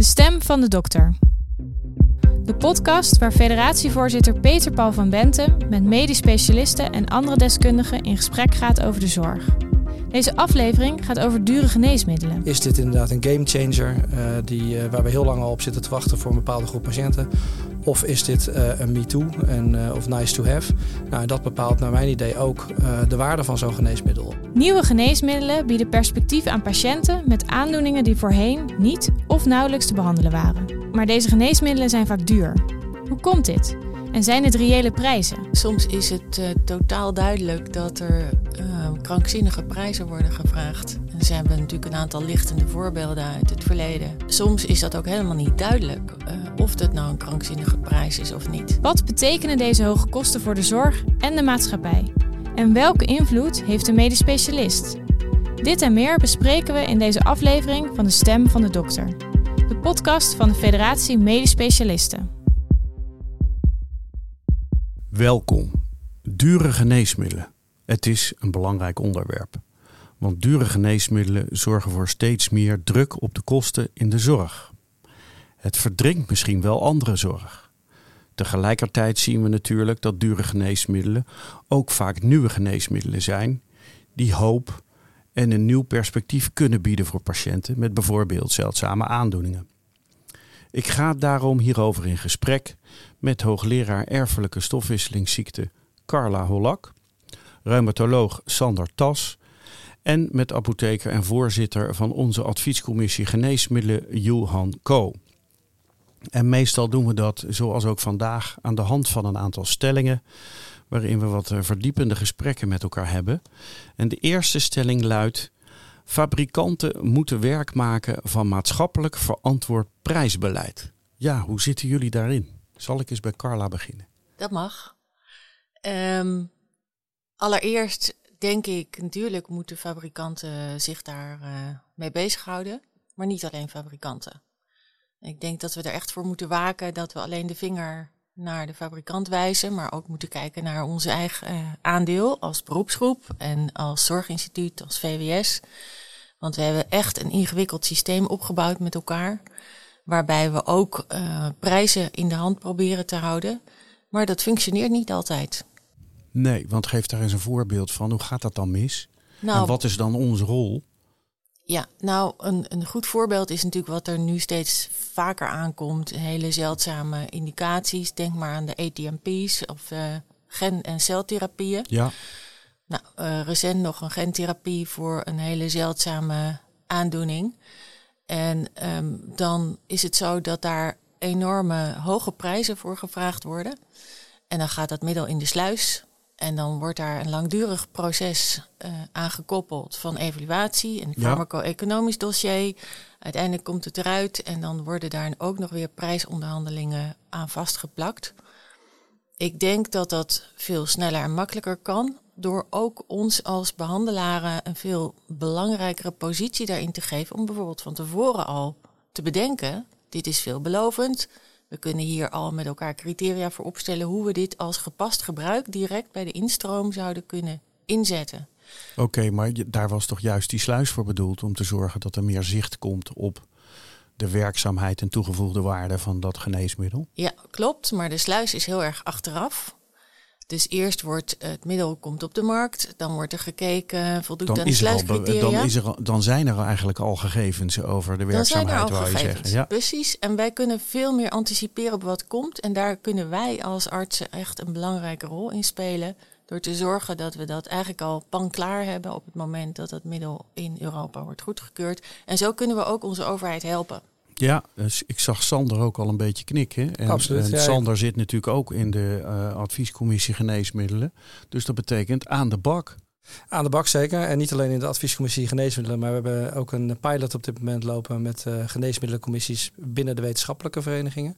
De stem van de dokter. De podcast waar federatievoorzitter Peter Paul van Benten met medisch specialisten en andere deskundigen in gesprek gaat over de zorg. Deze aflevering gaat over dure geneesmiddelen. Is dit inderdaad een gamechanger uh, die, uh, waar we heel lang al op zitten te wachten voor een bepaalde groep patiënten? Of is dit uh, een me-too en, of nice to have? Nou, dat bepaalt naar mijn idee ook de waarde van zo'n geneesmiddel. Nieuwe geneesmiddelen bieden perspectief aan patiënten met aandoeningen die voorheen niet of nauwelijks te behandelen waren. Maar deze geneesmiddelen zijn vaak duur. Hoe komt dit? En zijn het reële prijzen? Soms is het uh, totaal duidelijk dat er uh, krankzinnige prijzen worden gevraagd. En ze hebben natuurlijk een aantal lichtende voorbeelden uit het verleden. Soms is dat ook helemaal niet duidelijk uh, of dat nou een krankzinnige prijs is of niet. Wat betekenen deze hoge kosten voor de zorg en de maatschappij? En welke invloed heeft de medisch specialist? Dit en meer bespreken we in deze aflevering van De Stem van de Dokter. De podcast van de Federatie Medisch Specialisten. Welkom. Dure geneesmiddelen. Het is een belangrijk onderwerp. Want dure geneesmiddelen zorgen voor steeds meer druk op de kosten in de zorg. Het verdringt misschien wel andere zorg. Tegelijkertijd zien we natuurlijk dat dure geneesmiddelen ook vaak nieuwe geneesmiddelen zijn die hoop en een nieuw perspectief kunnen bieden voor patiënten met bijvoorbeeld zeldzame aandoeningen. Ik ga daarom hierover in gesprek met hoogleraar erfelijke stofwisselingsziekte Carla Hollak, reumatoloog Sander Tas en met apotheker en voorzitter van onze adviescommissie Geneesmiddelen Johan Ko. En meestal doen we dat, zoals ook vandaag, aan de hand van een aantal stellingen, waarin we wat verdiepende gesprekken met elkaar hebben. En de eerste stelling luidt: Fabrikanten moeten werk maken van maatschappelijk verantwoord prijsbeleid. Ja, hoe zitten jullie daarin? Zal ik eens bij Carla beginnen? Dat mag. Um, allereerst denk ik, natuurlijk moeten fabrikanten zich daar uh, mee bezighouden, maar niet alleen fabrikanten. Ik denk dat we er echt voor moeten waken dat we alleen de vinger naar de fabrikant wijzen, maar ook moeten kijken naar onze eigen uh, aandeel als beroepsgroep en als zorginstituut, als VWS. Want we hebben echt een ingewikkeld systeem opgebouwd met elkaar, waarbij we ook uh, prijzen in de hand proberen te houden. Maar dat functioneert niet altijd. Nee, want geef daar eens een voorbeeld van. Hoe gaat dat dan mis? Nou, en wat is dan onze rol? Ja, nou, een, een goed voorbeeld is natuurlijk wat er nu steeds vaker aankomt. Hele zeldzame indicaties. Denk maar aan de ATMP's of uh, gen- en celtherapieën. Ja. Nou, uh, recent nog een gentherapie voor een hele zeldzame aandoening. En um, dan is het zo dat daar enorme hoge prijzen voor gevraagd worden. En dan gaat dat middel in de sluis. En dan wordt daar een langdurig proces uh, aangekoppeld van evaluatie, een farmaco-economisch dossier. Uiteindelijk komt het eruit en dan worden daar ook nog weer prijsonderhandelingen aan vastgeplakt. Ik denk dat dat veel sneller en makkelijker kan door ook ons als behandelaren een veel belangrijkere positie daarin te geven om bijvoorbeeld van tevoren al te bedenken, dit is veelbelovend, we kunnen hier al met elkaar criteria voor opstellen hoe we dit als gepast gebruik direct bij de instroom zouden kunnen inzetten. Oké, okay, maar daar was toch juist die sluis voor bedoeld om te zorgen dat er meer zicht komt op de werkzaamheid en toegevoegde waarde van dat geneesmiddel? Ja, klopt. Maar de sluis is heel erg achteraf. Dus eerst wordt het middel komt op de markt, dan wordt er gekeken, voldoet dan aan de sluiscriteria. Dan, is er, dan zijn er eigenlijk al gegevens over de werkzaamheid, wou je zeggen. Ja. Precies, en wij kunnen veel meer anticiperen op wat komt. En daar kunnen wij als artsen echt een belangrijke rol in spelen. Door te zorgen dat we dat eigenlijk al pan klaar hebben op het moment dat het middel in Europa wordt goedgekeurd. En zo kunnen we ook onze overheid helpen. Ja, dus ik zag Sander ook al een beetje knikken. En, Absoluut, en Sander zit natuurlijk ook in de uh, adviescommissie geneesmiddelen. Dus dat betekent aan de bak. Aan de bak zeker. En niet alleen in de adviescommissie geneesmiddelen, maar we hebben ook een pilot op dit moment lopen met uh, geneesmiddelencommissies binnen de wetenschappelijke verenigingen.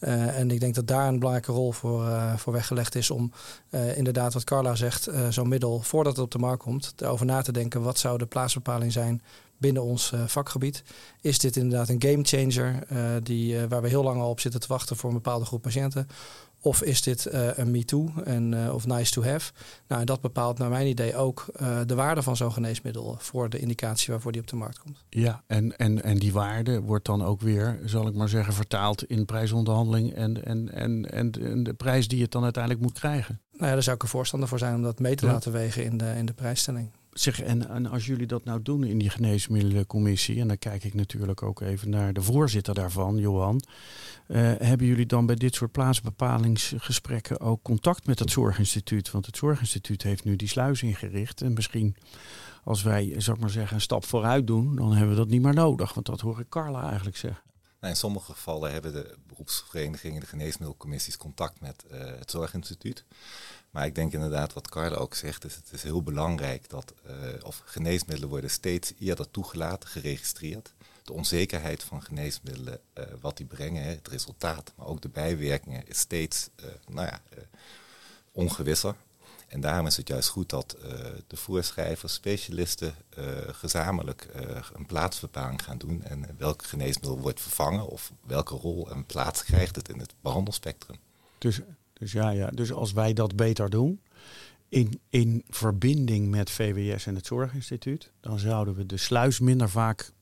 Uh, en ik denk dat daar een belangrijke rol voor, uh, voor weggelegd is om uh, inderdaad wat Carla zegt, zo'n middel voordat het op de markt komt, erover na te denken wat zou de plaatsbepaling zijn binnen ons vakgebied. Is dit inderdaad een game changer die, waar we heel lang al op zitten te wachten voor een bepaalde groep patiënten? Of is dit uh, een me-too en, uh, of nice to have? Nou, dat bepaalt naar mijn idee ook uh, de waarde van zo'n geneesmiddel voor de indicatie waarvoor die op de markt komt. Ja, en, en, en die waarde wordt dan ook weer, zal ik maar zeggen, vertaald in prijsonderhandeling en, en, en, en, en de prijs die het dan uiteindelijk moet krijgen. Nou ja, daar zou ik een voorstander voor zijn om dat mee te laten wegen in de, in de prijsstelling. Zeg, en, en als jullie dat nou doen in die geneesmiddelencommissie, en dan kijk ik natuurlijk ook even naar de voorzitter daarvan, Johan. Uh, hebben jullie dan bij dit soort plaatsbepalingsgesprekken ook contact met het Zorginstituut? Want het Zorginstituut heeft nu die sluis ingericht. En misschien als wij, ik maar zeggen, een stap vooruit doen, dan hebben we dat niet meer nodig. Want dat hoor ik Carla eigenlijk zeggen. Nou, in sommige gevallen hebben de beroepsverenigingen, de geneesmiddelcommissies, contact met uh, het Zorginstituut. Maar ik denk inderdaad wat Carla ook zegt, is het is heel belangrijk dat uh, of geneesmiddelen worden steeds eerder toegelaten, geregistreerd. De onzekerheid van geneesmiddelen, uh, wat die brengen, het resultaat, maar ook de bijwerkingen, is steeds uh, nou ja, ongewisser. En daarom is het juist goed dat de voorschrijvers, specialisten gezamenlijk een plaatsbepaling gaan doen. En welk geneesmiddel wordt vervangen of welke rol en plaats krijgt het in het behandelspectrum. Dus dus ja, ja, dus als wij dat beter doen, in, in verbinding met VWS en het Zorginstituut, dan zouden we de sluis minder vaak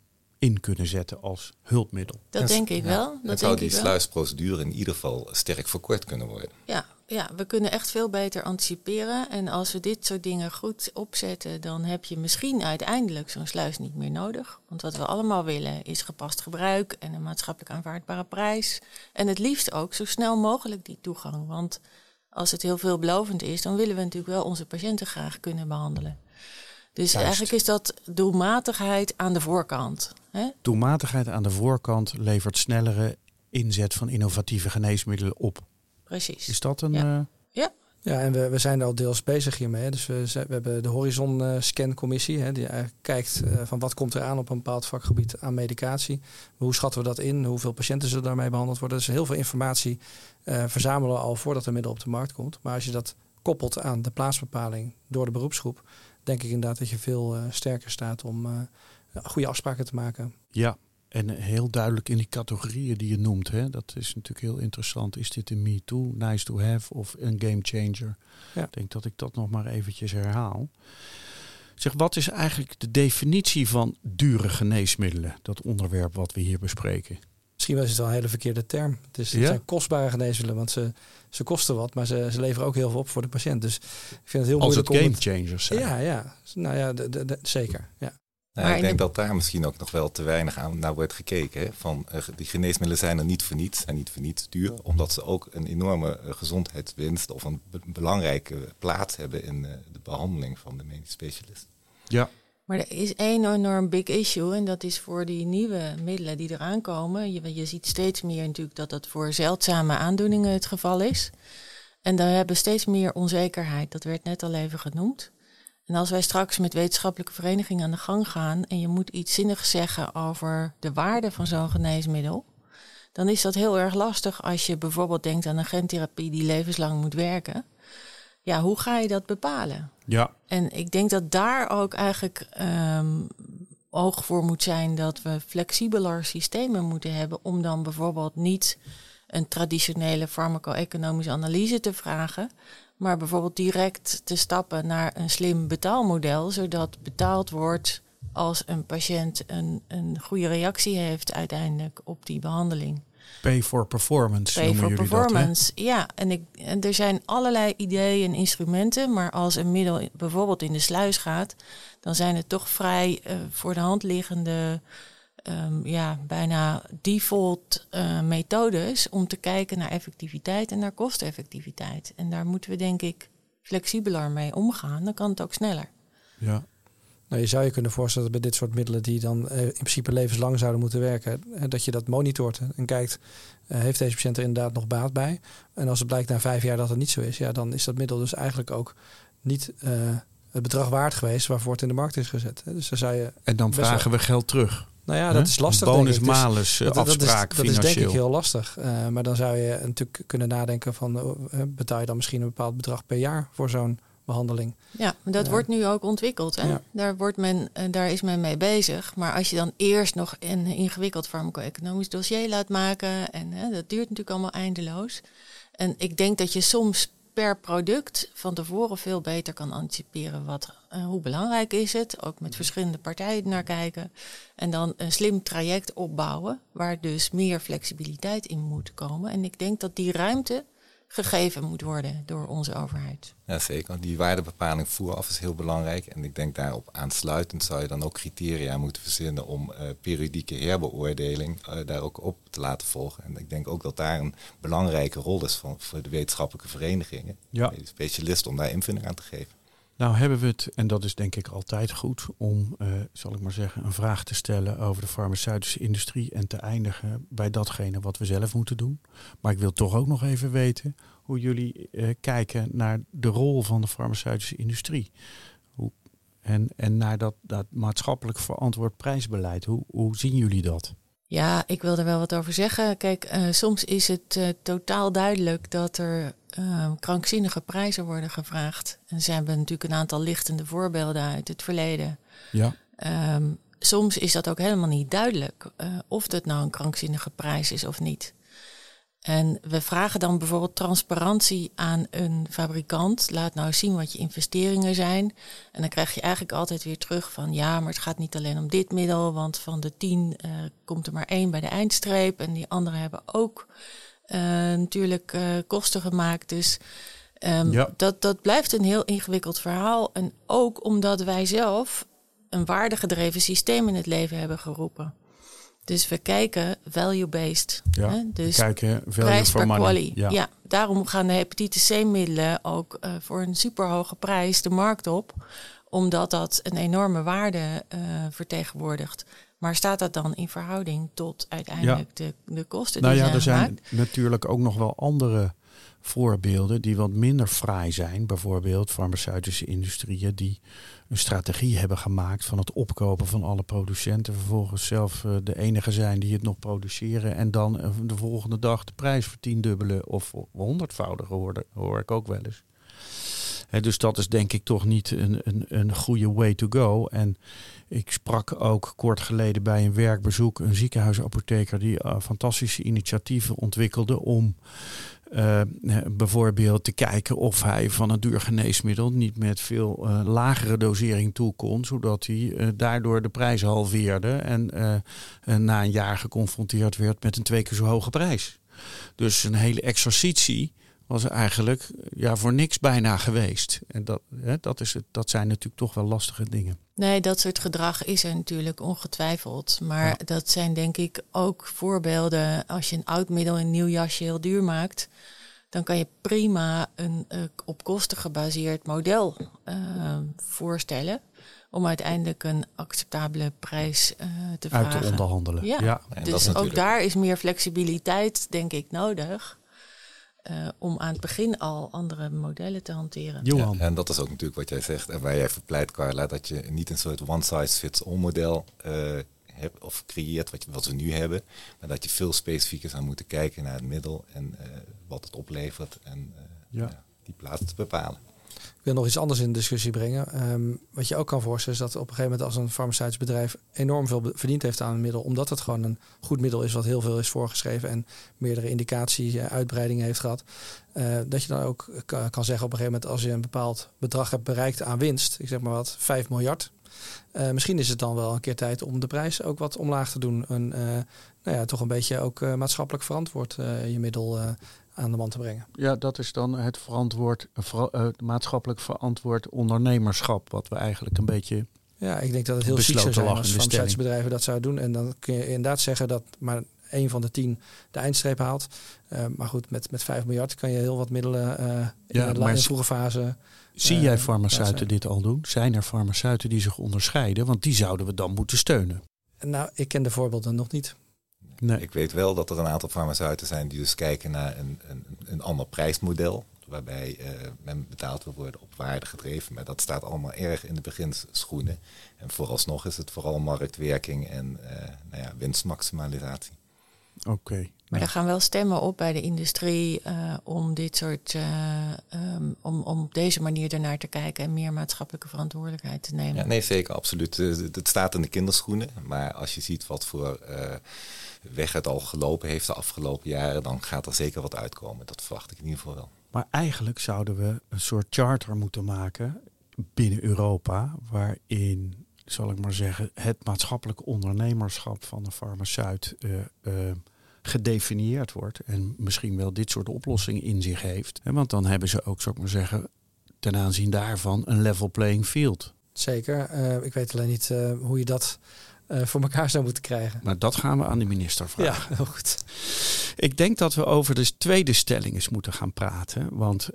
in kunnen zetten als hulpmiddel. Dat denk ik wel. Dat zou die sluisprocedure in ieder geval sterk verkort kunnen worden. Ja, ja, we kunnen echt veel beter anticiperen. En als we dit soort dingen goed opzetten, dan heb je misschien uiteindelijk zo'n sluis niet meer nodig. Want wat we allemaal willen is gepast gebruik en een maatschappelijk aanvaardbare prijs. En het liefst ook zo snel mogelijk die toegang. Want als het heel veelbelovend is, dan willen we natuurlijk wel onze patiënten graag kunnen behandelen. Dus eigenlijk is dat doelmatigheid aan de voorkant. Hè? Doelmatigheid aan de voorkant levert snellere inzet van innovatieve geneesmiddelen op. Precies. Is dat een... Ja. Uh... ja. Ja, en we, we zijn al deels bezig hiermee. Dus we, we hebben de Horizon uh, Scan Commissie, hè, die eigenlijk kijkt uh, van wat komt er aan op een bepaald vakgebied aan medicatie. Hoe schatten we dat in? Hoeveel patiënten zullen daarmee behandeld worden? Dus heel veel informatie uh, verzamelen al voordat een middel op de markt komt. Maar als je dat koppelt aan de plaatsbepaling door de beroepsgroep, denk ik inderdaad dat je veel sterker staat om goede afspraken te maken. Ja, en heel duidelijk in die categorieën die je noemt. Hè, dat is natuurlijk heel interessant. Is dit een me too, nice to have of een game changer? Ja. Ik denk dat ik dat nog maar eventjes herhaal. Zeg, wat is eigenlijk de definitie van dure geneesmiddelen? Dat onderwerp wat we hier bespreken. Misschien was het wel een hele verkeerde term. Het, is, het ja? zijn kostbare geneesmiddelen, want ze, ze kosten wat, maar ze, ze leveren ook heel veel op voor de patiënt. Dus ik vind het heel Als moeilijk het game changers zijn. Ja, ja. Nou ja, de, de, de, zeker. Ja. Nou, ik denk dat daar misschien ook nog wel te weinig aan naar wordt gekeken. Hè? Van, uh, die geneesmiddelen zijn er niet voor niets, zijn niet voor niets duur, omdat ze ook een enorme uh, gezondheidswinst of een be belangrijke plaats hebben in uh, de behandeling van de medisch specialist. Ja. Maar er is één enorm big issue en dat is voor die nieuwe middelen die eraan komen. Je, je ziet steeds meer natuurlijk dat dat voor zeldzame aandoeningen het geval is. En daar hebben steeds meer onzekerheid. Dat werd net al even genoemd. En als wij straks met wetenschappelijke verenigingen aan de gang gaan en je moet iets zinnigs zeggen over de waarde van zo'n geneesmiddel, dan is dat heel erg lastig als je bijvoorbeeld denkt aan een gentherapie die levenslang moet werken. Ja, hoe ga je dat bepalen? Ja. En ik denk dat daar ook eigenlijk um, oog voor moet zijn dat we flexibeler systemen moeten hebben om dan bijvoorbeeld niet een traditionele farmaco-economische analyse te vragen, maar bijvoorbeeld direct te stappen naar een slim betaalmodel, zodat betaald wordt als een patiënt een, een goede reactie heeft uiteindelijk op die behandeling. Pay for performance. Pay for performance, dat, ja. En, ik, en er zijn allerlei ideeën en instrumenten, maar als een middel bijvoorbeeld in de sluis gaat, dan zijn het toch vrij uh, voor de hand liggende um, ja, bijna default uh, methodes om te kijken naar effectiviteit en naar kosteneffectiviteit. En daar moeten we denk ik flexibeler mee omgaan. Dan kan het ook sneller. Ja. Nou, je zou je kunnen voorstellen dat bij dit soort middelen die dan uh, in principe levenslang zouden moeten werken, dat je dat monitort en kijkt, uh, heeft deze patiënt er inderdaad nog baat bij? En als het blijkt na vijf jaar dat het niet zo is, ja, dan is dat middel dus eigenlijk ook niet uh, het bedrag waard geweest waarvoor het in de markt is gezet. Dus dan zou je en dan vragen wel... we geld terug. Nou ja, dat is lastig. Bonus-malus dus, afspraak dat, dat, is, dat is denk ik heel lastig. Uh, maar dan zou je natuurlijk kunnen nadenken van uh, betaal je dan misschien een bepaald bedrag per jaar voor zo'n behandeling. Ja, dat wordt nu ook ontwikkeld. Hè? Daar, wordt men, daar is men mee bezig. Maar als je dan eerst nog een ingewikkeld farmaco-economisch dossier laat maken, en hè, dat duurt natuurlijk allemaal eindeloos. En ik denk dat je soms per product van tevoren veel beter kan anticiperen wat, uh, hoe belangrijk is het. Ook met verschillende partijen naar kijken. En dan een slim traject opbouwen waar dus meer flexibiliteit in moet komen. En ik denk dat die ruimte gegeven moet worden door onze overheid. Ja, zeker. Die waardebepaling vooraf is heel belangrijk. En ik denk daarop aansluitend zou je dan ook criteria moeten verzinnen om uh, periodieke herbeoordeling uh, daar ook op te laten volgen. En ik denk ook dat daar een belangrijke rol is van, voor de wetenschappelijke verenigingen, ja. de specialisten, om daar invulling aan te geven. Nou hebben we het, en dat is denk ik altijd goed, om, uh, zal ik maar zeggen, een vraag te stellen over de farmaceutische industrie en te eindigen bij datgene wat we zelf moeten doen. Maar ik wil toch ook nog even weten hoe jullie uh, kijken naar de rol van de farmaceutische industrie. Hoe, en, en naar dat, dat maatschappelijk verantwoord prijsbeleid. Hoe, hoe zien jullie dat? Ja, ik wil er wel wat over zeggen. Kijk, uh, soms is het uh, totaal duidelijk dat er uh, krankzinnige prijzen worden gevraagd. En ze hebben natuurlijk een aantal lichtende voorbeelden uit het verleden. Ja. Um, soms is dat ook helemaal niet duidelijk of dat nou een krankzinnige prijs is of niet. En we vragen dan bijvoorbeeld transparantie aan een fabrikant. Laat nou zien wat je investeringen zijn. En dan krijg je eigenlijk altijd weer terug van ja, maar het gaat niet alleen om dit middel, want van de tien uh, komt er maar één bij de eindstreep. En die anderen hebben ook uh, natuurlijk uh, kosten gemaakt. Dus um, ja. dat, dat blijft een heel ingewikkeld verhaal. En ook omdat wij zelf een waardegedreven systeem in het leven hebben geroepen. Dus we kijken value-based. Ja, dus we kijken value for money. Ja. ja. daarom gaan de hepatitis C-middelen ook uh, voor een superhoge prijs de markt op. Omdat dat een enorme waarde uh, vertegenwoordigt. Maar staat dat dan in verhouding tot uiteindelijk de, de kosten nou die ja, er zijn gemaakt? natuurlijk ook nog wel andere voorbeelden die wat minder fraai zijn. Bijvoorbeeld farmaceutische industrieën die een strategie hebben gemaakt van het opkopen van alle producenten. Vervolgens zelf uh, de enige zijn die het nog produceren. En dan uh, de volgende dag de prijs vertiendubbelen of honderdvoudigen hoor, hoor ik ook wel eens. He, dus dat is denk ik toch niet een, een, een goede way to go. En ik sprak ook kort geleden bij een werkbezoek een ziekenhuisapotheker die uh, fantastische initiatieven ontwikkelde om uh, bijvoorbeeld te kijken of hij van een duur geneesmiddel niet met veel uh, lagere dosering toe kon, zodat hij daardoor de prijs halveerde en na een jaar geconfronteerd werd met een twee keer zo hoge prijs. Dus een hele exercitie was eigenlijk ja, voor niks bijna geweest. En dat, hè, dat, is het, dat zijn natuurlijk toch wel lastige dingen. Nee, dat soort gedrag is er natuurlijk ongetwijfeld. Maar ja. dat zijn denk ik ook voorbeelden. Als je een oud middel in een nieuw jasje heel duur maakt, dan kan je prima een uh, op kosten gebaseerd model uh, voorstellen. Om uiteindelijk een acceptabele prijs uh, te Uit vragen. te onderhandelen. Ja, ja. dus ook daar is meer flexibiliteit, denk ik, nodig. Uh, om aan het begin al andere modellen te hanteren. Ja, en dat is ook natuurlijk wat jij zegt en waar jij verpleit, Carla, dat je niet een soort one-size-fits-all model uh, hebt of creëert wat, je, wat we nu hebben, maar dat je veel specifieker zou moeten kijken naar het middel en uh, wat het oplevert en ja. die plaats te bepalen. Ik wil nog iets anders in de discussie brengen. Um, wat je ook kan voorstellen is dat op een gegeven moment als een farmaceutisch bedrijf enorm veel verdiend heeft aan een middel, omdat het gewoon een goed middel is wat heel veel is voorgeschreven en meerdere indicatie uitbreidingen heeft gehad, uh, dat je dan ook kan zeggen op een gegeven moment als je een bepaald bedrag hebt bereikt aan winst, ik zeg maar wat, 5 miljard. Uh, misschien is het dan wel een keer tijd om de prijs ook wat omlaag te doen. En nou ja, toch een beetje ook maatschappelijk verantwoord je middel aan de man te brengen. Ja, dat is dan het verantwoord, uh, maatschappelijk verantwoord ondernemerschap, wat we eigenlijk een beetje. Ja, ik denk dat het heel ziek zou zijn als farmaceutische bedrijven dat zouden doen. En dan kun je inderdaad zeggen dat maar één van de tien de eindstreep haalt. Uh, maar goed, met, met 5 miljard kan je heel wat middelen uh, in ja, de vroege fase. Zie jij farmaceuten dit al doen? Zijn er farmaceuten die zich onderscheiden? Want die zouden we dan moeten steunen. Nou, ik ken de voorbeelden nog niet. Nee. Ik weet wel dat er een aantal farmaceuten zijn die dus kijken naar een, een, een ander prijsmodel. Waarbij uh, men betaald wil worden op waarde gedreven. Maar dat staat allemaal erg in de beginschoenen. En vooralsnog is het vooral marktwerking en uh, nou ja, winstmaximalisatie. Oké. Maar er gaan wel stemmen op bij de industrie uh, om dit soort, uh, um, om, om op deze manier ernaar te kijken en meer maatschappelijke verantwoordelijkheid te nemen. Ja, nee, zeker, absoluut. Het staat in de kinderschoenen. Maar als je ziet wat voor uh, weg het al gelopen heeft de afgelopen jaren, dan gaat er zeker wat uitkomen. Dat verwacht ik in ieder geval wel. Maar eigenlijk zouden we een soort charter moeten maken binnen Europa, waarin, zal ik maar zeggen, het maatschappelijk ondernemerschap van de farmaceut gedefinieerd wordt en misschien wel dit soort oplossingen in zich heeft. Want dan hebben ze ook, zou ik maar zeggen, ten aanzien daarvan een level playing field. Zeker. Uh, ik weet alleen niet uh, hoe je dat uh, voor elkaar zou moeten krijgen. Maar dat gaan we aan de minister vragen. Ja, heel goed. Ik denk dat we over de tweede stelling eens moeten gaan praten. Want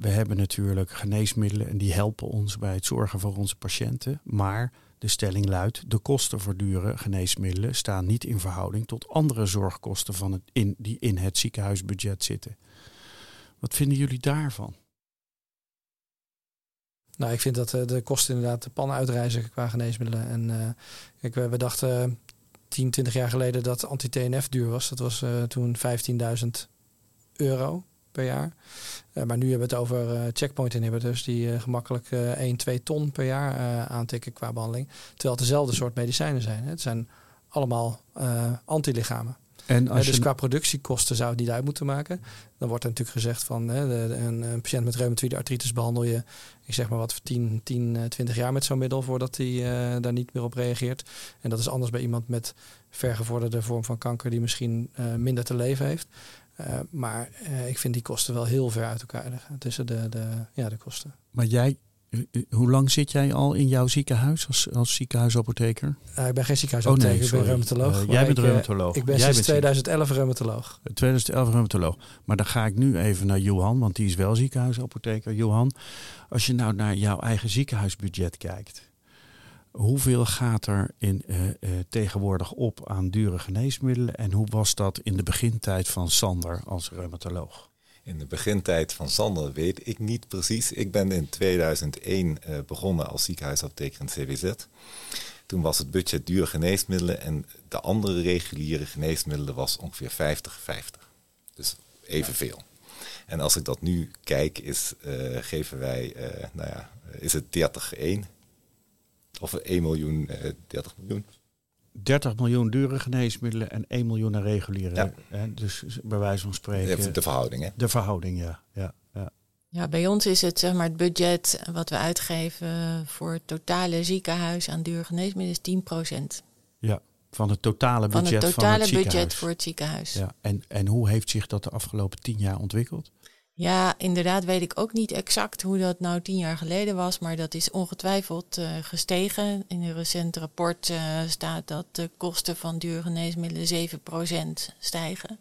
we hebben natuurlijk geneesmiddelen en die helpen ons bij het zorgen voor onze patiënten. Maar de stelling luidt: de kosten voor dure geneesmiddelen staan niet in verhouding tot andere zorgkosten van het in, die in het ziekenhuisbudget zitten. Wat vinden jullie daarvan? Nou, ik vind dat uh, de kosten inderdaad de pan uitreizen qua geneesmiddelen. En kijk, we, we dachten 10, 20 jaar geleden dat anti-TNF duur was. Dat was toen 15.000 euro per jaar. Maar nu hebben we het over checkpoint inhibitors die uh, gemakkelijk 1, 2 ton per jaar aantikken qua behandeling. Terwijl het dezelfde soort medicijnen zijn. Hè. Het zijn allemaal antilichamen. En als dus qua productiekosten zou die uit moeten maken. Dan wordt er natuurlijk gezegd van hè, de, een, een, patiënt met reumatoïde artritis behandel je, ik zeg maar wat, 10, 10 20 jaar met zo'n middel voordat hij uh, daar niet meer op reageert. En dat is anders bij iemand met vergevorderde vorm van kanker die misschien uh, minder te leven heeft. Uh, maar ik vind die kosten wel heel ver uit elkaar liggen tussen de, de, ja, de kosten. Maar jij, hoe lang zit jij al in jouw ziekenhuis als, als ziekenhuisapotheker? Uh, ik ben geen ziekenhuisapotheker, oh, nee, ik ben reumatoloog. jij bent reumatoloog. Ik ben jij sinds 2011 reumatoloog. 2011 reumatoloog. Maar dan ga ik nu even naar Johan, want die is wel ziekenhuisapotheker. Johan, als je nou naar jouw eigen ziekenhuisbudget kijkt Hoeveel gaat er in, uh, tegenwoordig op aan dure geneesmiddelen en hoe was dat in de begintijd van Sander als reumatoloog? In de begintijd van Sander weet ik niet precies. Ik ben in 2001 uh, begonnen als ziekenhuisapotheker in CWZ. Toen was het budget dure geneesmiddelen en de andere reguliere geneesmiddelen was ongeveer 50-50. Dus evenveel. En als ik dat nu kijk, is, geven wij, nou ja, is het 30-1 of 1 miljoen, uh, eh, 30 miljoen. 30 miljoen dure geneesmiddelen en 1 miljoen aan reguliere. Ja. Hè? Dus bij wijze van spreken. De verhouding, hè? De verhouding, ja. ja, ja. Ja, bij ons is het zeg maar het budget wat we uitgeven voor het totale ziekenhuis aan dure geneesmiddelen is 10%. Ja, van het totale budget van het, totale van het budget voor het ziekenhuis. Ja, en, en hoe heeft zich dat de afgelopen tien jaar ontwikkeld? Ja, inderdaad weet ik ook niet exact hoe dat nou tien jaar geleden was, maar dat is ongetwijfeld uh, gestegen. In een recent rapport uh, staat dat de kosten van dure geneesmiddelen 7% stijgen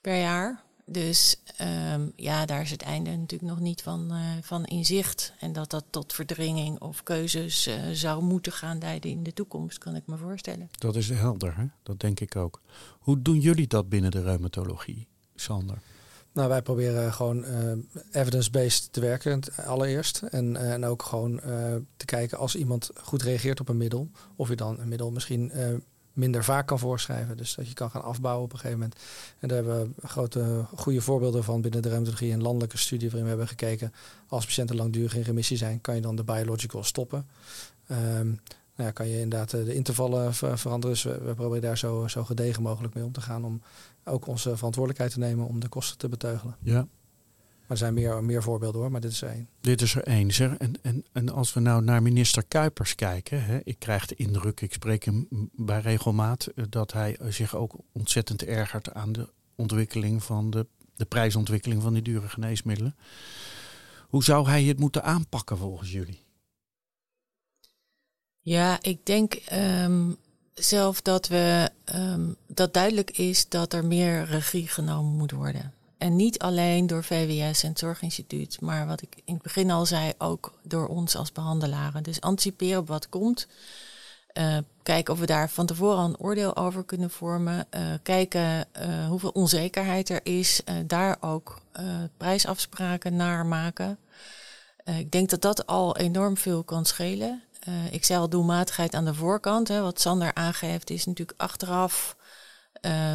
per jaar. Dus um, ja, daar is het einde natuurlijk nog niet van, uh, van in zicht. En dat dat tot verdringing of keuzes zou moeten gaan leiden in de toekomst, kan ik me voorstellen. Dat is helder, hè? dat denk ik ook. Hoe doen jullie dat binnen de reumatologie, Sander? Nou, wij proberen gewoon uh, evidence-based te werken allereerst. En, en ook gewoon uh, te kijken als iemand goed reageert op een middel, of je dan een middel misschien minder vaak kan voorschrijven. Dus dat je kan gaan afbouwen op een gegeven moment. En daar hebben we grote, goede voorbeelden van binnen de reumatologie. Een landelijke studie waarin we hebben gekeken... als patiënten langdurig in remissie zijn, kan je dan de biological stoppen. Um, nou ja, kan je inderdaad de intervallen veranderen. Dus we, we, proberen daar zo, zo gedegen mogelijk mee om te gaan... om ook onze verantwoordelijkheid te nemen om de kosten te beteugelen. Ja. Maar er zijn meer, meer voorbeelden hoor, maar dit is er één. Dit is er één. Zeg. En, en, en als we nou naar minister Kuipers kijken, hè, ik krijg de indruk, ik spreek hem bij regelmaat, eh, dat hij zich ook ontzettend ergert aan de ontwikkeling van de, de prijsontwikkeling van die dure geneesmiddelen. Hoe zou hij het moeten aanpakken volgens jullie? Ja, ik denk um, zelf dat we um, dat duidelijk is dat er meer regie genomen moet worden. En niet alleen door VWS en het Zorginstituut, maar wat ik in het begin al zei, ook door ons als behandelaren. Dus anticiperen op wat komt. Uh, kijken of we daar van tevoren een oordeel over kunnen vormen. Uh, kijken uh, hoeveel onzekerheid er is. daar ook prijsafspraken naar maken. ik denk dat dat al enorm veel kan schelen. Uh, ik zei al doelmatigheid aan de voorkant. Hè, wat Sander aangeeft is natuurlijk achteraf uh,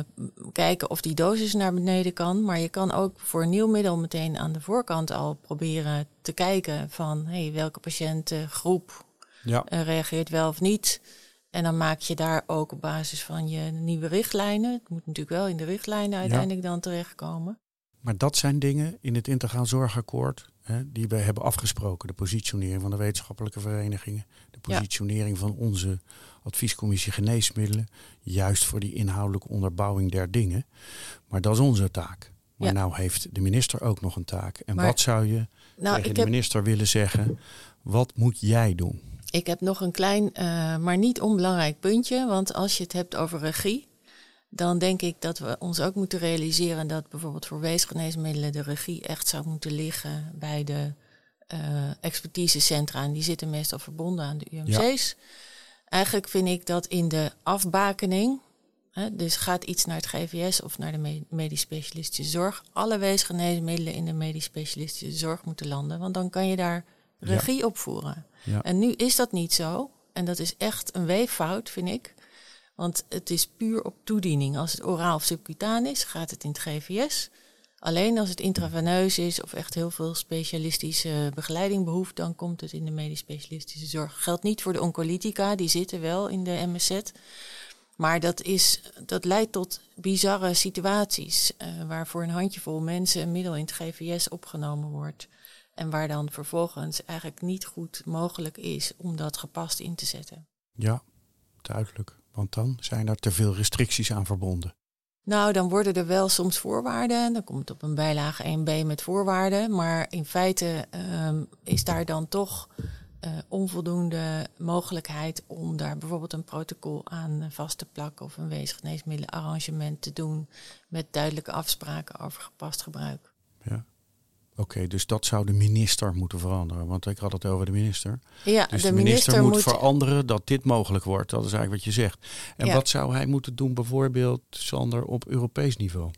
kijken of die dosis naar beneden kan. Maar je kan ook voor een nieuw middel meteen aan de voorkant al proberen te kijken van hey, welke patiëntengroep ja. uh, reageert wel of niet. En dan maak je daar ook op basis van je nieuwe richtlijnen. Het moet natuurlijk wel in de richtlijnen uiteindelijk dan terechtkomen. Maar dat zijn dingen in het integraal zorgakkoord hè, die we hebben afgesproken. De positionering van de wetenschappelijke verenigingen. De positionering van onze adviescommissie geneesmiddelen. Juist voor die inhoudelijke onderbouwing der dingen. Maar dat is onze taak. Maar ja. nou heeft de minister ook nog een taak. En wat zou je nou, tegen de minister willen zeggen? Wat moet jij doen? Ik heb nog een klein, uh, maar niet onbelangrijk puntje. Want als je het hebt over regie, dan denk ik dat we ons ook moeten realiseren dat bijvoorbeeld voor weesgeneesmiddelen de regie echt zou moeten liggen bij de uh, expertisecentra. En die zitten meestal verbonden aan de UMC's. Eigenlijk vind ik dat in de afbakening, hè, dus gaat iets naar het GVS of naar de medisch specialistische zorg, alle weesgeneesmiddelen in de medisch specialistische zorg moeten landen. Want dan kan je daar regie ja. op voeren. Ja. En nu is dat niet zo. En dat is echt een weeffout, vind ik. Want het is puur op toediening. Als het oraal of subcutaan is, gaat het in het GVS. Alleen als het intraveneus is of echt heel veel specialistische begeleiding behoeft, dan komt het in de medisch specialistische zorg. Geldt niet voor de oncolytica, die zitten wel in de MSZ. Maar dat, is, dat leidt tot bizarre situaties, uh, waar voor een handjevol mensen een middel in het GVS opgenomen wordt. En waar dan vervolgens eigenlijk niet goed mogelijk is om dat gepast in te zetten. Ja, duidelijk. Want dan zijn er te veel restricties aan verbonden. Nou, dan worden er wel soms voorwaarden. Dan komt het op een bijlage 1b met voorwaarden. Maar in feite um, is daar dan toch uh, onvoldoende mogelijkheid om daar bijvoorbeeld een protocol aan vast te plakken of een weesgeneesmiddelenarrangement te doen met duidelijke afspraken over gepast gebruik. Ja. Oké, dus dat zou de minister moeten veranderen. Want ik had het over de minister. Ja, dus de, minister, moet, veranderen dat dit mogelijk wordt. Dat is eigenlijk wat je zegt. En wat zou hij moeten doen, bijvoorbeeld, Sander, op Europees niveau?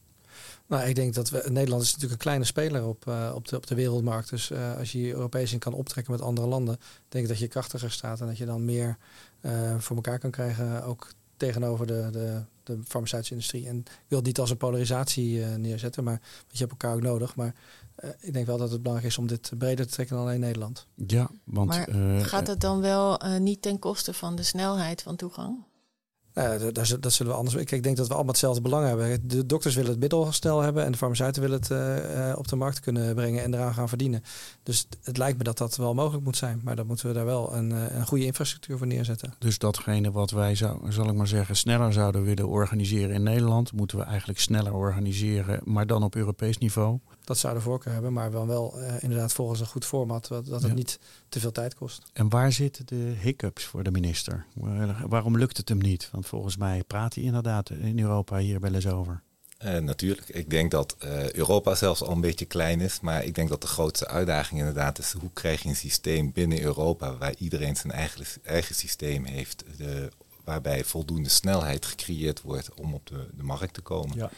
Nou, ik denk dat we, Nederland is natuurlijk een kleine speler op, uh, op, de, op de wereldmarkt. Dus uh, als je je Europees in kan optrekken met andere landen, denk ik dat je krachtiger staat en dat je dan meer uh, voor elkaar kan krijgen, ook tegenover de, de, de farmaceutische industrie. En ik wil het niet als een polarisatie neerzetten, maar want je hebt elkaar ook nodig. Maar uh, ik denk wel dat het belangrijk is om dit breder te trekken dan alleen Nederland. Ja, want maar uh, gaat het dan wel uh, niet ten koste van de snelheid van toegang? Nou, dat, dat, zullen we anders. Ik, denk dat we allemaal hetzelfde belang hebben. De dokters willen het middel snel hebben en de farmaceuten willen het uh, op de markt kunnen brengen en eraan gaan verdienen. Dus het lijkt me dat dat wel mogelijk moet zijn. Maar dan moeten we daar wel een, een goede infrastructuur voor neerzetten. Dus datgene wat wij, zou, zal ik maar zeggen, sneller zouden willen organiseren in Nederland, moeten we eigenlijk sneller organiseren, maar dan op Europees niveau. Dat zou de voorkeur hebben, maar wel, wel uh, inderdaad volgens een goed format, dat, dat het ja. niet te veel tijd kost. En waar zitten de hiccups voor de minister? Waarom lukt het hem niet? Want volgens mij praat hij inderdaad in Europa hier wel eens over. Uh, natuurlijk. Ik denk dat uh, Europa zelfs al een beetje klein is. Maar ik denk dat de grootste uitdaging inderdaad is... hoe krijg je een systeem binnen Europa... waar iedereen zijn eigen, eigen systeem heeft... De, waarbij voldoende snelheid gecreëerd wordt om op de, de markt te komen. Ja.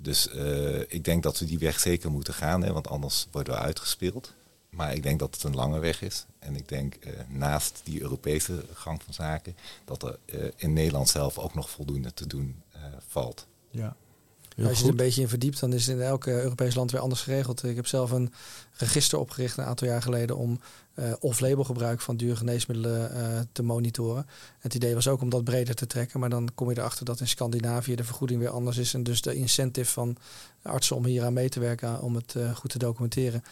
Dus uh, ik denk dat we die weg zeker moeten gaan, hè, want anders worden we uitgespeeld. Maar ik denk dat het een lange weg is. En ik denk uh, naast die Europese gang van zaken, dat er uh, in Nederland zelf ook nog voldoende te doen valt. Ja. Als je er een beetje in verdiept, dan is het in elk Europees land weer anders geregeld. Ik heb zelf een register opgericht een aantal jaar geleden om uh, off-label gebruik van dure geneesmiddelen uh, te monitoren. Het idee was ook om dat breder te trekken, maar dan kom je erachter dat in Scandinavië de vergoeding weer anders is en dus de incentive van artsen om hier aan mee te werken om het goed te documenteren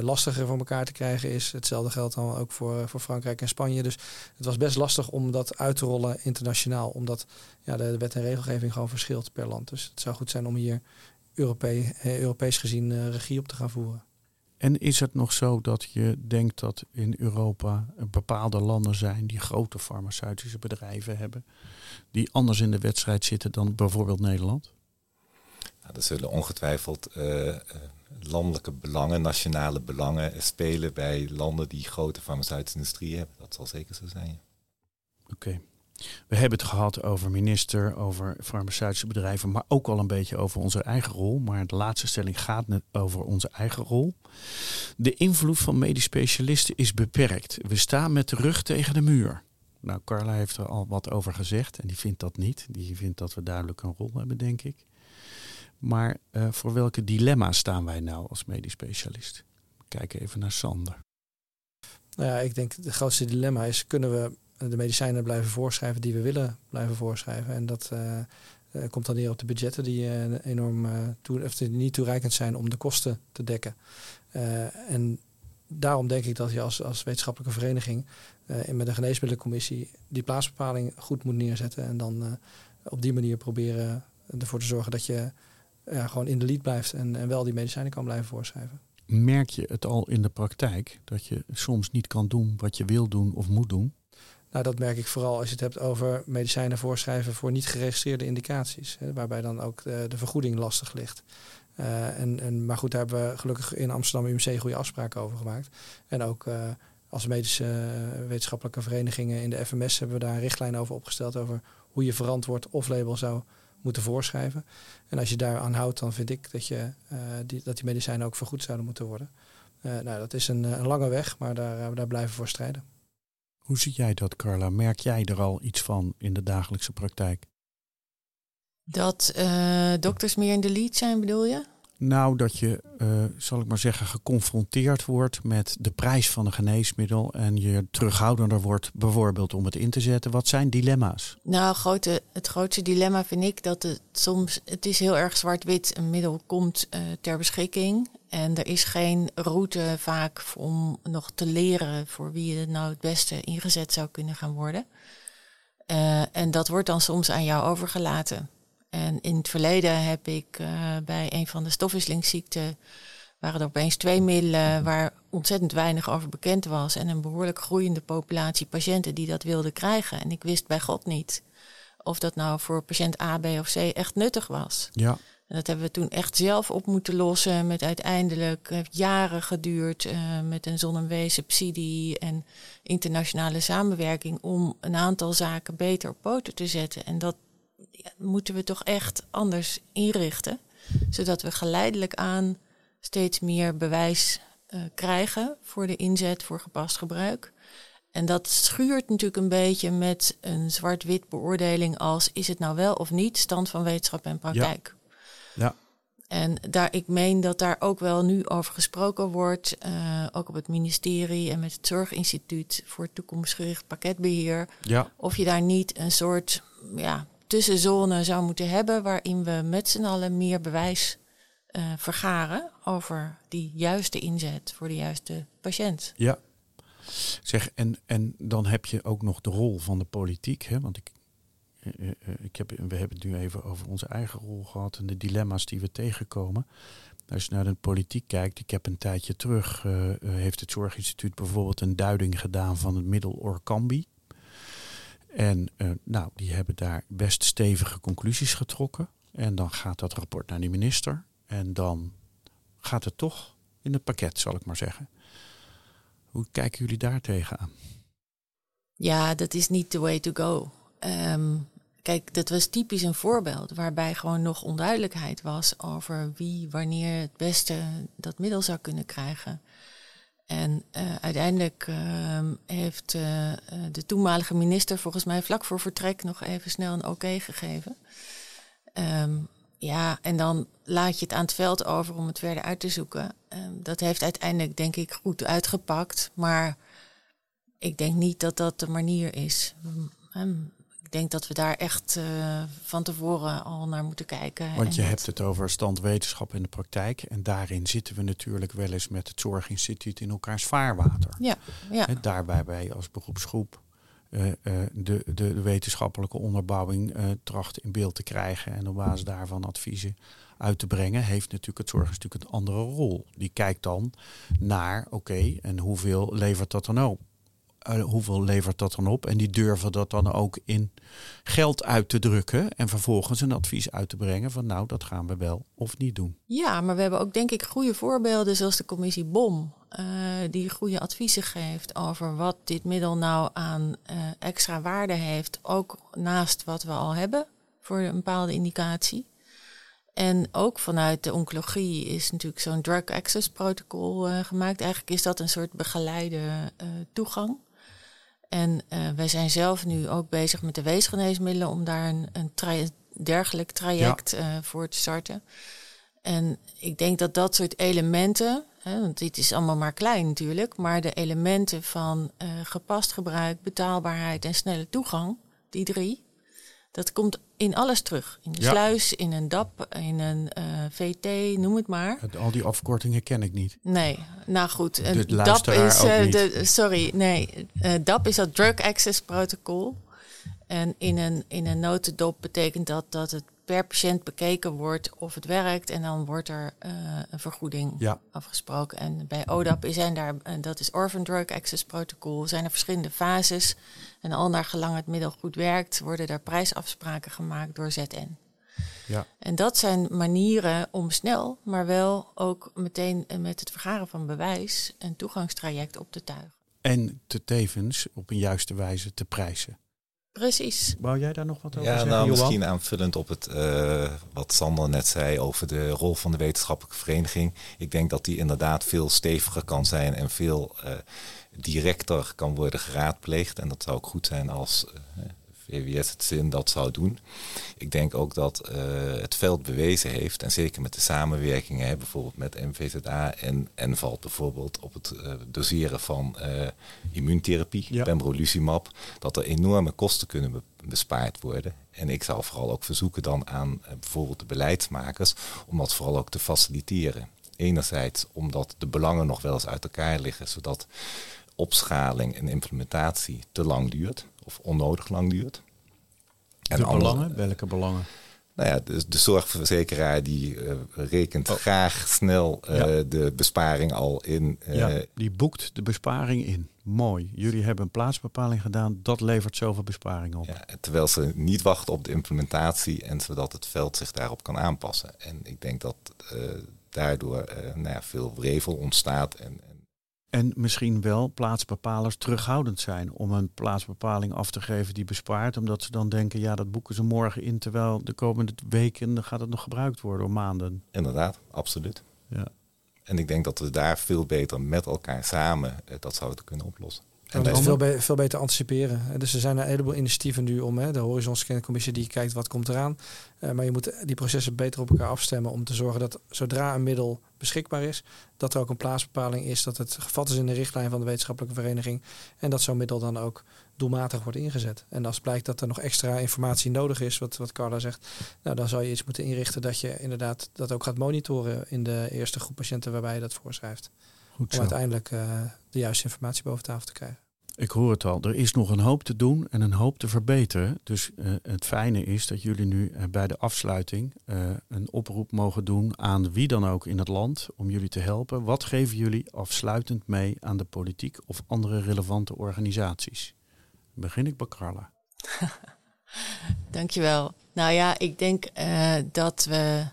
lastiger voor elkaar te krijgen is. Hetzelfde geldt dan ook voor, voor Frankrijk en Spanje. Dus het was best lastig om dat uit te rollen internationaal, omdat ja, de, wet en regelgeving gewoon verschilt per land. Dus het zou goed zijn om hier Europee, Europees gezien regie op te gaan voeren. En is het nog zo dat je denkt dat in Europa bepaalde landen zijn die grote farmaceutische bedrijven hebben, die anders in de wedstrijd zitten dan bijvoorbeeld Nederland? Nou, er zullen ongetwijfeld uh, landelijke belangen, nationale belangen spelen bij landen die grote farmaceutische industrie hebben. Dat zal zeker zo zijn. Oké. Okay. We hebben het gehad over minister, over farmaceutische bedrijven, maar ook al een beetje over onze eigen rol. Maar de laatste stelling gaat net over onze eigen rol. De invloed van medisch specialisten is beperkt. We staan met de rug tegen de muur. Nou, Carla heeft er al wat over gezegd en die vindt dat niet. Die vindt dat we duidelijk een rol hebben, denk ik. Maar uh, voor welke dilemma's staan wij nou als medisch specialist? Kijk even naar Sander. Nou ja, ik denk het grootste dilemma is: kunnen we de medicijnen blijven voorschrijven die we willen blijven voorschrijven? En dat uh, uh, komt dan neer op de budgetten die enorm of die niet toereikend zijn om de kosten te dekken. en daarom denk ik dat je als, als wetenschappelijke vereniging met een geneesmiddelencommissie die plaatsbepaling goed moet neerzetten. En dan op die manier proberen ervoor te zorgen dat je gewoon in de lead blijft en, en wel die medicijnen kan blijven voorschrijven. Merk je het al in de praktijk dat je soms niet kan doen wat je wil doen of moet doen? Nou, dat merk ik vooral als je het hebt over medicijnen voorschrijven voor niet geregistreerde indicaties, hè, waarbij dan ook de, vergoeding lastig ligt. Uh, en, en, maar goed, daar hebben we gelukkig in Amsterdam UMC goede afspraken over gemaakt. En ook uh, als medische uh, wetenschappelijke verenigingen in de FMS hebben we daar een richtlijn over opgesteld over hoe je verantwoord of label zou moeten voorschrijven. En als je daar aan houdt, dan vind ik dat, je, die, dat die medicijnen ook vergoed zouden moeten worden. Nou, dat is een, een, lange weg, maar daar, daar blijven we voor strijden. Hoe zie jij dat, Carla? Merk jij er al iets van in de dagelijkse praktijk? Dat dokters meer in de lead zijn, bedoel je? Nou, dat je, uh, zal ik maar zeggen, geconfronteerd wordt met de prijs van een geneesmiddel en je terughoudender wordt bijvoorbeeld om het in te zetten. Wat zijn dilemma's? Nou, grote, het grootste dilemma vind ik dat het soms, het is heel erg zwart-wit, een middel komt uh, ter beschikking en er is geen route vaak om nog te leren voor wie het nou het beste ingezet zou kunnen gaan worden. Uh, en dat wordt dan soms aan jou overgelaten. En in het verleden heb ik uh, bij een van de stofwisselingsziekten waren er opeens twee middelen waar ontzettend weinig over bekend was en een behoorlijk groeiende populatie patiënten die dat wilden krijgen. En ik wist bij God niet of dat nou voor patiënt A, B of C echt nuttig was. Ja. Dat hebben we toen echt zelf op moeten lossen. Met uiteindelijk heeft jaren geduurd uh, met een zonnewezen subsidie en internationale samenwerking om een aantal zaken beter op poten te zetten. En dat moeten we toch echt anders inrichten. Zodat we geleidelijk aan steeds meer bewijs uh, krijgen voor de inzet voor gepast gebruik. En dat schuurt natuurlijk een beetje met een zwart-wit beoordeling als is het nou wel of niet stand van wetenschap en praktijk. Ja. En daar, ik meen dat daar ook wel nu over gesproken wordt, uh, ook op het ministerie en met het Zorginstituut voor toekomstgericht pakketbeheer. Ja. Of je daar niet een soort ja, tussenzone zou moeten hebben waarin we met z'n allen meer bewijs uh, vergaren over die juiste inzet voor de juiste patiënt. Ja. Zeg, en, en dan heb je ook nog de rol van de politiek. Hè? Want ik, ik heb, we hebben het nu even over onze eigen rol gehad en de dilemma's die we tegenkomen. Als je naar de politiek kijkt, ik heb een tijdje terug, heeft het Zorginstituut bijvoorbeeld een duiding gedaan van het middel Orkambi. En nou, die hebben daar best stevige conclusies getrokken. En dan gaat dat rapport naar de minister. En dan gaat het toch in het pakket, zal ik maar zeggen. Hoe kijken jullie daar tegenaan? Ja, dat is niet the way to go. Um, kijk, dat was typisch een voorbeeld waarbij gewoon nog onduidelijkheid was over wie wanneer het beste dat middel zou kunnen krijgen. En uh, uiteindelijk uh, heeft uh, de toenmalige minister volgens mij vlak voor vertrek nog even snel een oké gegeven. Um, ja, en dan laat je het aan het veld over om het verder uit te zoeken. Dat heeft uiteindelijk denk ik goed uitgepakt. Maar ik denk niet dat dat de manier is. Ik denk dat we daar echt uh, van tevoren al naar moeten kijken. Want je hebt het over standwetenschap in de praktijk. En daarin zitten we natuurlijk wel eens met het Zorginstituut in elkaars vaarwater. Ja, ja. He, daarbij wij als beroepsgroep uh, uh, de, de, de, wetenschappelijke onderbouwing trachten in beeld te krijgen. En op basis daarvan adviezen uit te brengen, heeft natuurlijk het Zorginstituut een andere rol. Die kijkt dan naar, oké, okay, en hoeveel levert dat dan op? Uh, hoeveel levert dat dan op? En die durven dat dan ook in geld uit te drukken en vervolgens een advies uit te brengen van nou, dat gaan we wel of niet doen. Ja, maar we hebben ook denk ik goede voorbeelden zoals de commissie BOM, uh, die goede adviezen geeft over wat dit middel nou aan uh, extra waarde heeft, ook naast wat we al hebben voor een bepaalde indicatie. En ook vanuit de oncologie is natuurlijk zo'n drug access protocol gemaakt. Eigenlijk is dat een soort begeleide toegang. En uh, wij zijn zelf nu ook bezig met de weesgeneesmiddelen om daar een, een tra dergelijk traject uh, voor te starten. En ik denk dat dat soort elementen, hè, want dit is allemaal maar klein natuurlijk, maar de elementen van uh, gepast gebruik, betaalbaarheid en snelle toegang, die drie, dat komt in alles terug. In de ja. sluis, in een DAP, in een uh, VT, noem het maar. Al die afkortingen ken ik niet. Nee, nou goed. Een DAP is, uh, de, sorry, nee. Uh, DAP is dat Drug Access Protocol. En in een, in een notendop betekent dat dat het per patiënt bekeken wordt of het werkt. En dan wordt er uh, een vergoeding ja. afgesproken. En bij ODAP zijn daar, en dat is Orphan Drug Access Protocol, zijn er verschillende fases. En al naar gelang het middel goed werkt, worden er prijsafspraken gemaakt door ZN. Ja. En dat zijn manieren om snel, maar wel ook meteen met het vergaren van bewijs een toegangstraject op te tuigen. En te tevens op een juiste wijze te prijzen. Precies. Wou jij daar nog wat over ja, zeggen, nou, Johan? misschien aanvullend op het, uh, wat Sander net zei over de rol van de wetenschappelijke vereniging. Ik denk dat die inderdaad veel steviger kan zijn en veel uh, directer kan worden geraadpleegd. En dat zou ook goed zijn als uh, VWS het zin dat zou doen. Ik denk ook dat het veld bewezen heeft, en zeker met de samenwerkingen, hè, bijvoorbeeld met MVZA en, en valt bijvoorbeeld op het doseren van immuuntherapie, Ja. pembrolizumab, dat er enorme kosten kunnen be- bespaard worden. En ik zou vooral ook verzoeken dan aan eh, bijvoorbeeld de beleidsmakers om dat vooral ook te faciliteren. Enerzijds omdat de belangen nog wel eens uit elkaar liggen, zodat opschaling en implementatie te lang duurt of onnodig lang duurt. De andere- belangen? Welke belangen? nou ja, de, de zorgverzekeraar die eh, rekent Oh. graag snel eh, Ja. de besparing al in. eh, ja, die boekt de besparing in. Mooi. Jullie hebben een plaatsbepaling gedaan. Dat levert zoveel besparing op. Ja, terwijl ze niet wachten op de implementatie en zodat het veld zich daarop kan aanpassen. En ik denk dat daardoor nou ja, veel wrevel ontstaat. En, en En misschien wel plaatsbepalers terughoudend zijn om een plaatsbepaling af te geven die bespaart. Omdat ze dan denken, ja, dat boeken ze morgen in. Terwijl de komende weken gaat het nog gebruikt worden, of maanden. inderdaad, absoluut. Ja. En ik denk dat we daar veel beter met elkaar samen eh, dat zouden kunnen oplossen. En dat veel, be- veel beter anticiperen. Eh, Dus er zijn een heleboel initiatieven nu om. Hè, de Horizon Scan Commissie die kijkt wat komt eraan. Eh, maar je moet die processen beter op elkaar afstemmen om te zorgen dat zodra een middel beschikbaar is, dat er ook een plaatsbepaling is, dat het gevat is in de richtlijn van de wetenschappelijke vereniging en dat zo'n middel dan ook doelmatig wordt ingezet. En als blijkt dat er nog extra informatie nodig is, wat, wat Carla zegt, nou, dan zou je iets moeten inrichten dat je inderdaad dat ook gaat monitoren in de eerste groep patiënten waarbij je dat voorschrijft. Goed Om uiteindelijk eh, de juiste informatie boven tafel te krijgen. Ik hoor het al. Er is nog een hoop te doen en een hoop te verbeteren. Dus eh, het fijne is dat jullie nu eh, bij de afsluiting eh, een oproep mogen doen aan wie dan ook in het land om jullie te helpen. Wat geven jullie afsluitend mee aan de politiek of andere relevante organisaties? Dan begin ik bij Carla. Dankjewel. Nou ja, ik denk eh, dat we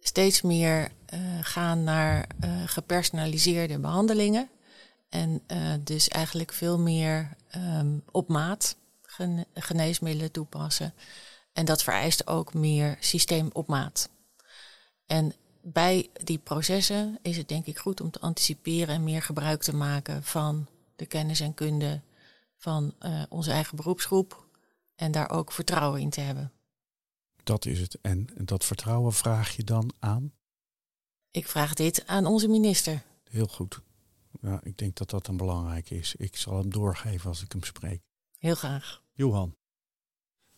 steeds meer gaan naar eh, gepersonaliseerde behandelingen. En eh, dus eigenlijk veel meer ehm, op maat gene- geneesmiddelen toepassen. En dat vereist ook meer systeem op maat. En bij die processen is het denk ik goed om te anticiperen en meer gebruik te maken van de kennis en kunde van eh, onze eigen beroepsgroep. En daar ook vertrouwen in te hebben. Dat is het. En dat vertrouwen vraag je dan aan? Ik vraag dit aan onze minister. Heel goed. Ja, ik denk dat dat een belangrijk is. Ik zal hem doorgeven als ik hem spreek. Heel graag. Johan.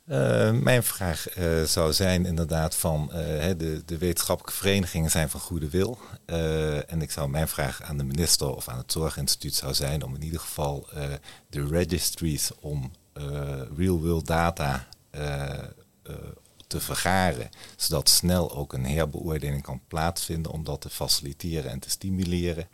Eh, mijn vraag eh, zou zijn inderdaad van eh, hè, de, de wetenschappelijke verenigingen zijn van goede wil. Eh, en ik zou mijn vraag aan de minister of aan het Zorginstituut zou zijn om in ieder geval eh, de registries om eh, real-world data te vergaren. Zodat snel ook een herbeoordeling kan plaatsvinden om dat te faciliteren en te stimuleren.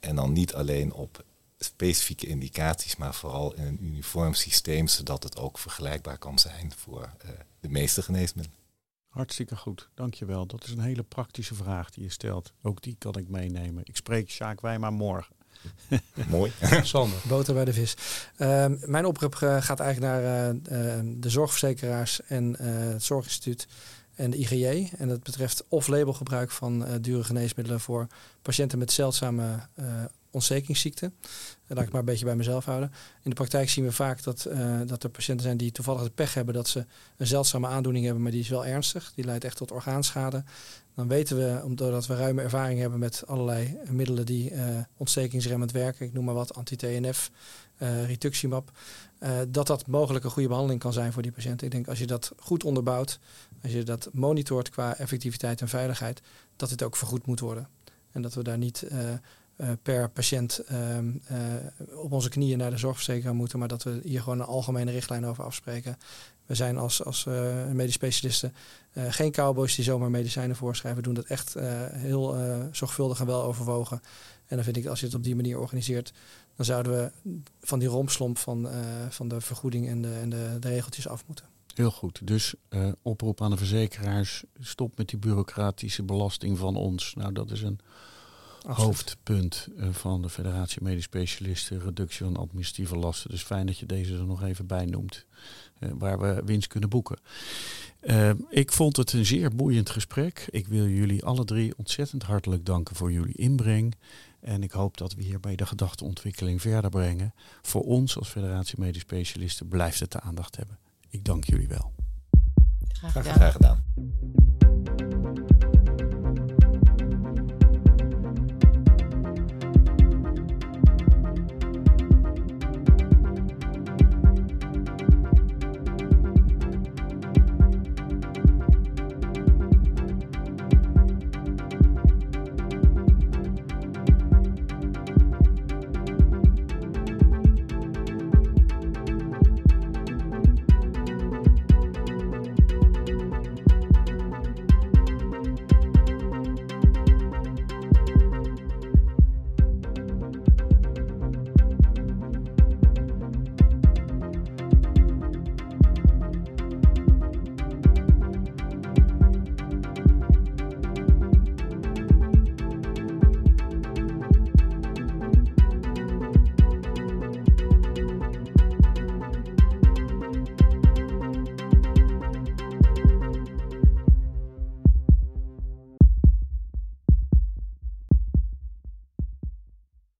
En dan niet alleen op specifieke indicaties, maar vooral in een uniform systeem, zodat het ook vergelijkbaar kan zijn voor eh, de meeste geneesmiddelen. Hartstikke goed, dankjewel. Dat is een hele praktische vraag die je stelt. Ook die kan ik meenemen. Ik spreek Sjaak Wijma morgen. Mooi. Sander. Boter bij de vis. Ehm, mijn oproep eh, gaat eigenlijk naar eh, eh, de zorgverzekeraars en eh, het Zorginstituut en de IGJ. En dat betreft off-label gebruik van eh, dure geneesmiddelen voor patiënten met zeldzame eh, ontstekingsziekte. laat ik maar een beetje bij mezelf houden. In de praktijk zien we vaak dat, dat er patiënten zijn die toevallig de pech hebben dat ze een zeldzame aandoening hebben, maar die is wel ernstig. Die leidt echt tot orgaanschade. Dan weten we, omdat we ruime ervaring hebben met allerlei middelen die ontstekingsremmend werken, ik noem maar wat, anti-TNF, rituximab, dat dat mogelijk een goede behandeling kan zijn voor die patiënt. Ik denk als je dat goed onderbouwt, als je dat monitort qua effectiviteit en veiligheid, dat dit ook vergoed moet worden. En dat we daar niet uh, uh, per patiënt uh, op onze knieën naar de zorgverzekeraar moeten, maar dat we hier gewoon een algemene richtlijn over afspreken. We zijn als, als medisch specialisten geen cowboys die zomaar medicijnen voorschrijven. We doen dat echt heel zorgvuldig en wel overwogen. En dan vind ik, als je het op die manier organiseert, dan zouden we van die rompslomp van, van de vergoeding en, de, en de, regeltjes af moeten. Heel goed. Dus oproep aan de verzekeraars: stop met die bureaucratische belasting van ons. Nou, dat is een hoofdpunt uh, van de Federatie Medisch Specialisten: reductie van administratieve lasten. Dus fijn dat je deze er nog even bij noemt, uh, waar we winst kunnen boeken. ik vond het een zeer boeiend gesprek. Ik wil jullie alle drie ontzettend hartelijk danken voor jullie inbreng. En ik hoop dat we hierbij de gedachteontwikkeling verder brengen. Voor ons als Federatie Medisch Specialisten blijft het de aandacht hebben. Ik dank jullie wel. Graag gedaan. Graag gedaan.